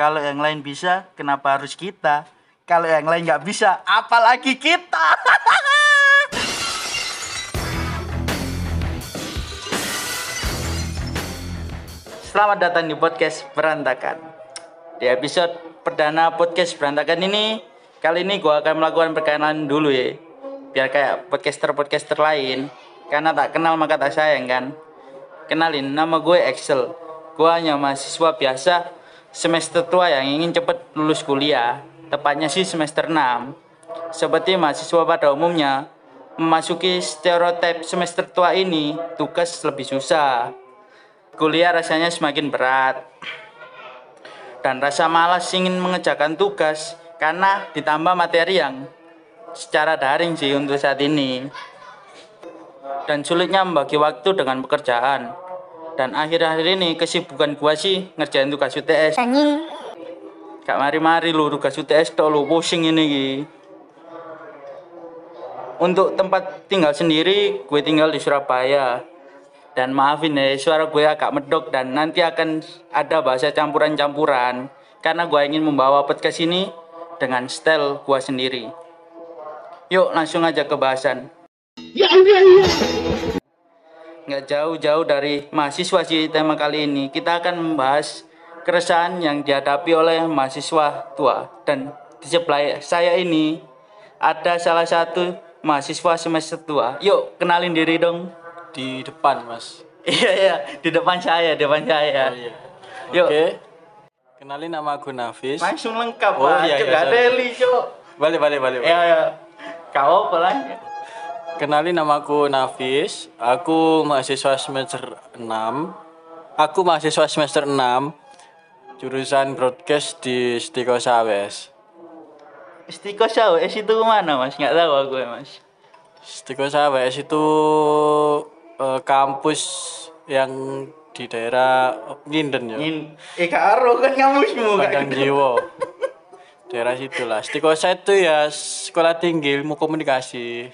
Kalau yang lain bisa, kenapa harus kita? Kalau yang lain nggak bisa, apalagi kita? Selamat datang di podcast Berantakan. Di episode perdana podcast Berantakan ini, kali ini gua akan melakukan perkenalan dulu ya. Biar kayak podcaster-podcaster lain. Karena tak kenal maka tak sayang kan. Kenalin, nama gue Excel. Gue hanya mahasiswa biasa semester tua yang ingin cepet lulus kuliah. Tepatnya sih semester 6. Seperti mahasiswa pada umumnya, memasuki stereotip semester tua ini, tugas lebih susah. Kuliah rasanya semakin berat. Dan rasa malas ingin mengerjakan tugas karena ditambah materi yang secara daring sih untuk saat ini dan sulitnya membagi waktu dengan pekerjaan. Dan akhir-akhir ini kesibukan gua sih ngerjain tugas UTS. Anjing. Gak mari-mari lu tugas UTS tok lu pusing ini Gi. Untuk tempat tinggal sendiri, gue tinggal di Surabaya. Dan maafin ya, suara gue agak medok dan nanti akan ada bahasa campuran-campuran. Karena gue ingin membawa podcast ini dengan style gue sendiri. Yuk langsung aja ke bahasan. Nggak jauh-jauh dari mahasiswa sih tema kali ini. Kita akan membahas keresahan yang dihadapi oleh mahasiswa tua. Dan di sebelah saya ini ada salah satu mahasiswa semester tua. Yuk kenalin diri dong. di depan mas Iya iya di depan saya, di depan saya. oh, iya. Yuk. oke kenalin nama aku Nafis Langsung lengkap Oh, Pak. iya, Cuk, iya, sorry. deli, Cuk. balik balik balik Iya iya. Kau apa? Kenalin nama aku Nafis. Aku mahasiswa semester 6 aku mahasiswa semester 6 jurusan broadcast di Stiko Sawes. Istiqosah, es itu ke mana mas? Nggak tahu aku ya mas. Stiko Sawes itu eh, kampus yang di daerah Nginden ya. Ingin, eh karo kan kamusmu kan. Jiwo. Daerah situ lah. Stikosa itu ya sekolah tinggi ilmu komunikasi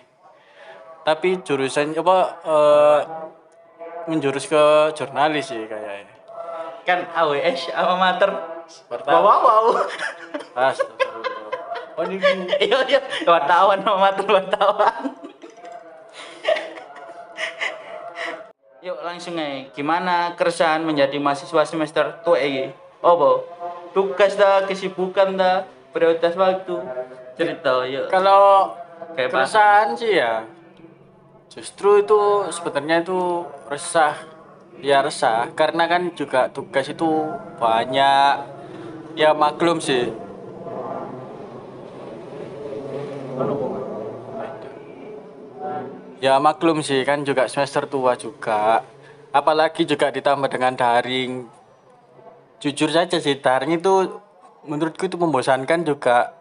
tapi jurusan apa eh, menjurus ke jurnalis sih kayaknya Kan AWS alma mater. Wartawan. Wow wow. Astagfirullah. oh ini Iya iya wartawan alma mater wartawan. Yuk langsung aja. Gimana keresahan menjadi mahasiswa semester tua ini? Apa? Tugas dah, kesibukan dah, prioritas waktu. Cerita yuk. kalau apa? keresahan sih ya justru itu sebenarnya itu resah. Ya resah. Karena kan juga tugas itu banyak. Ya maklum sih. Ya maklum sih. Kan juga semester tua juga. Apalagi juga ditambah dengan daring. Jujur saja sih daring itu menurutku itu membosankan juga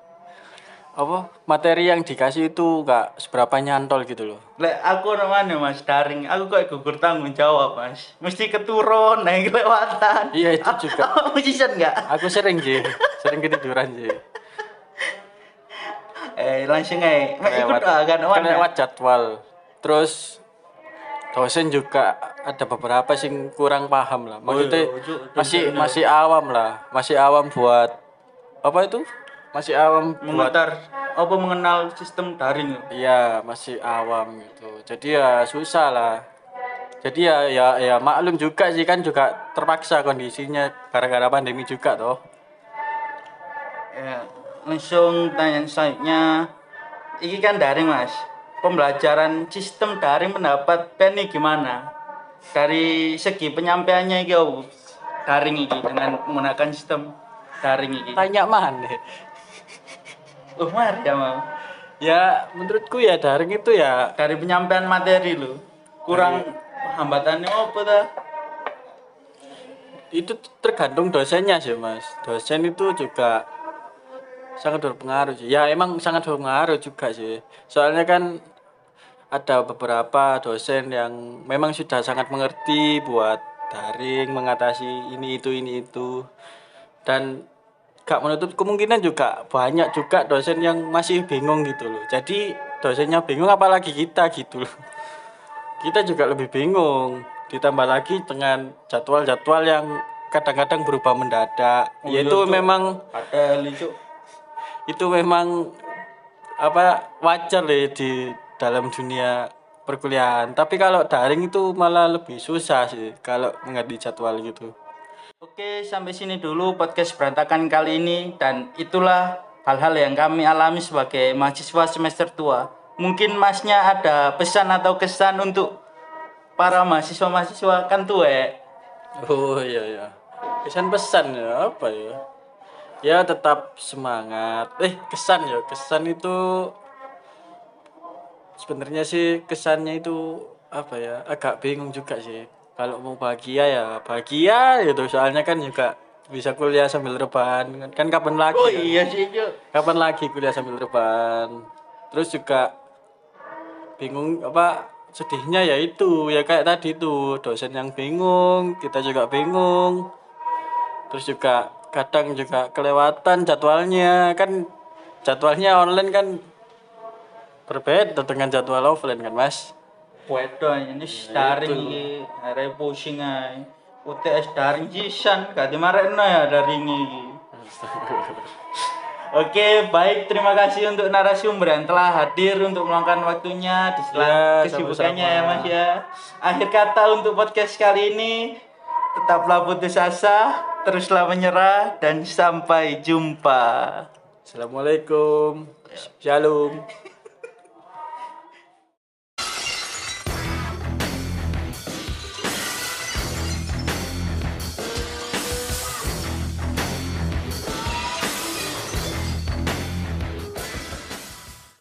apa? Materi yang dikasih itu nggak seberapa nyantol gitu loh. Lek aku namanya mas daring, aku kok gugur tanggung jawab mas. Mesti keturun, naik kelewatan. Iya, itu juga. Kamu season nggak? aku sering sih sering ketiduran sih Eh langsung aja. Ikut kan kan lewat jadwal. Terus dosen juga ada beberapa sing kurang paham lah. Maksudnya iya, ojo, masih masih awam lah. Masih awam buat apa itu masih awam buat Mengetar apa mengenal sistem daring. Iya, masih awam gitu. Jadi ya susah lah. Jadi ya ya ya maklum juga sih kan juga terpaksa kondisinya gara-gara pandemi juga toh. Ya, langsung tanya selanjutnya. Iki kan daring mas. Pembelajaran sistem daring pendapat Penny gimana? Dari segi penyampaiannya apa? Daring iki dengan menggunakan sistem daring iki. Tanya mana? Oh, mari ya mau. Ya menurutku ya daring itu ya Dari penyampaian materi lo kurang hambatannya apa dah? itu tergantung dosennya sih mas. Dosen itu juga sangat berpengaruh sih. Ya emang sangat berpengaruh juga sih. Soalnya kan ada beberapa dosen yang memang sudah sangat mengerti buat daring mengatasi ini itu ini itu dan gak menutup kemungkinan juga banyak juga dosen yang masih bingung gitu loh jadi dosennya bingung apalagi kita gitu loh kita juga lebih bingung ditambah lagi dengan jadwal-jadwal yang kadang-kadang berubah mendadak. Oh, ya iya, itu memang Ada lucu. itu memang apa wajar ya di dalam dunia perkuliahan. Tapi kalau daring itu malah lebih susah sih kalau mengerti jadwal gitu. Oke, sampai sini dulu podcast berantakan kali ini dan itulah hal-hal yang kami alami sebagai mahasiswa semester tua. Mungkin masnya ada pesan atau kesan untuk para mahasiswa-mahasiswa kan tua ya. Oh iya iya. Kesan pesan ya apa ya? Ya tetap semangat. Eh kesan ya kesan itu sebenarnya sih kesannya itu apa ya agak bingung juga sih. Kalau mau bahagia ya bahagia gitu. Soalnya kan juga bisa kuliah sambil rebahan kan kapan lagi? Oh kan? iya sih, Cuk. Kapan lagi kuliah sambil rebahan? Terus juga bingung apa sedihnya ya itu ya kayak tadi tuh dosen yang bingung kita juga bingung terus juga kadang juga kelewatan jadwalnya kan jadwalnya online kan berbeda dengan jadwal offline kan mas Wedo ini daring iki, arek pusing ae. UTS daring sisan, gak dimarekno ya daring iki. Oke, baik. Terima kasih untuk narasumber yang telah hadir untuk meluangkan waktunya di sela Ya, kesibukannya ya, Mas ya. Akhir kata untuk podcast kali ini, tetaplah putus asa, teruslah menyerah dan sampai jumpa. assalamualaikum shalom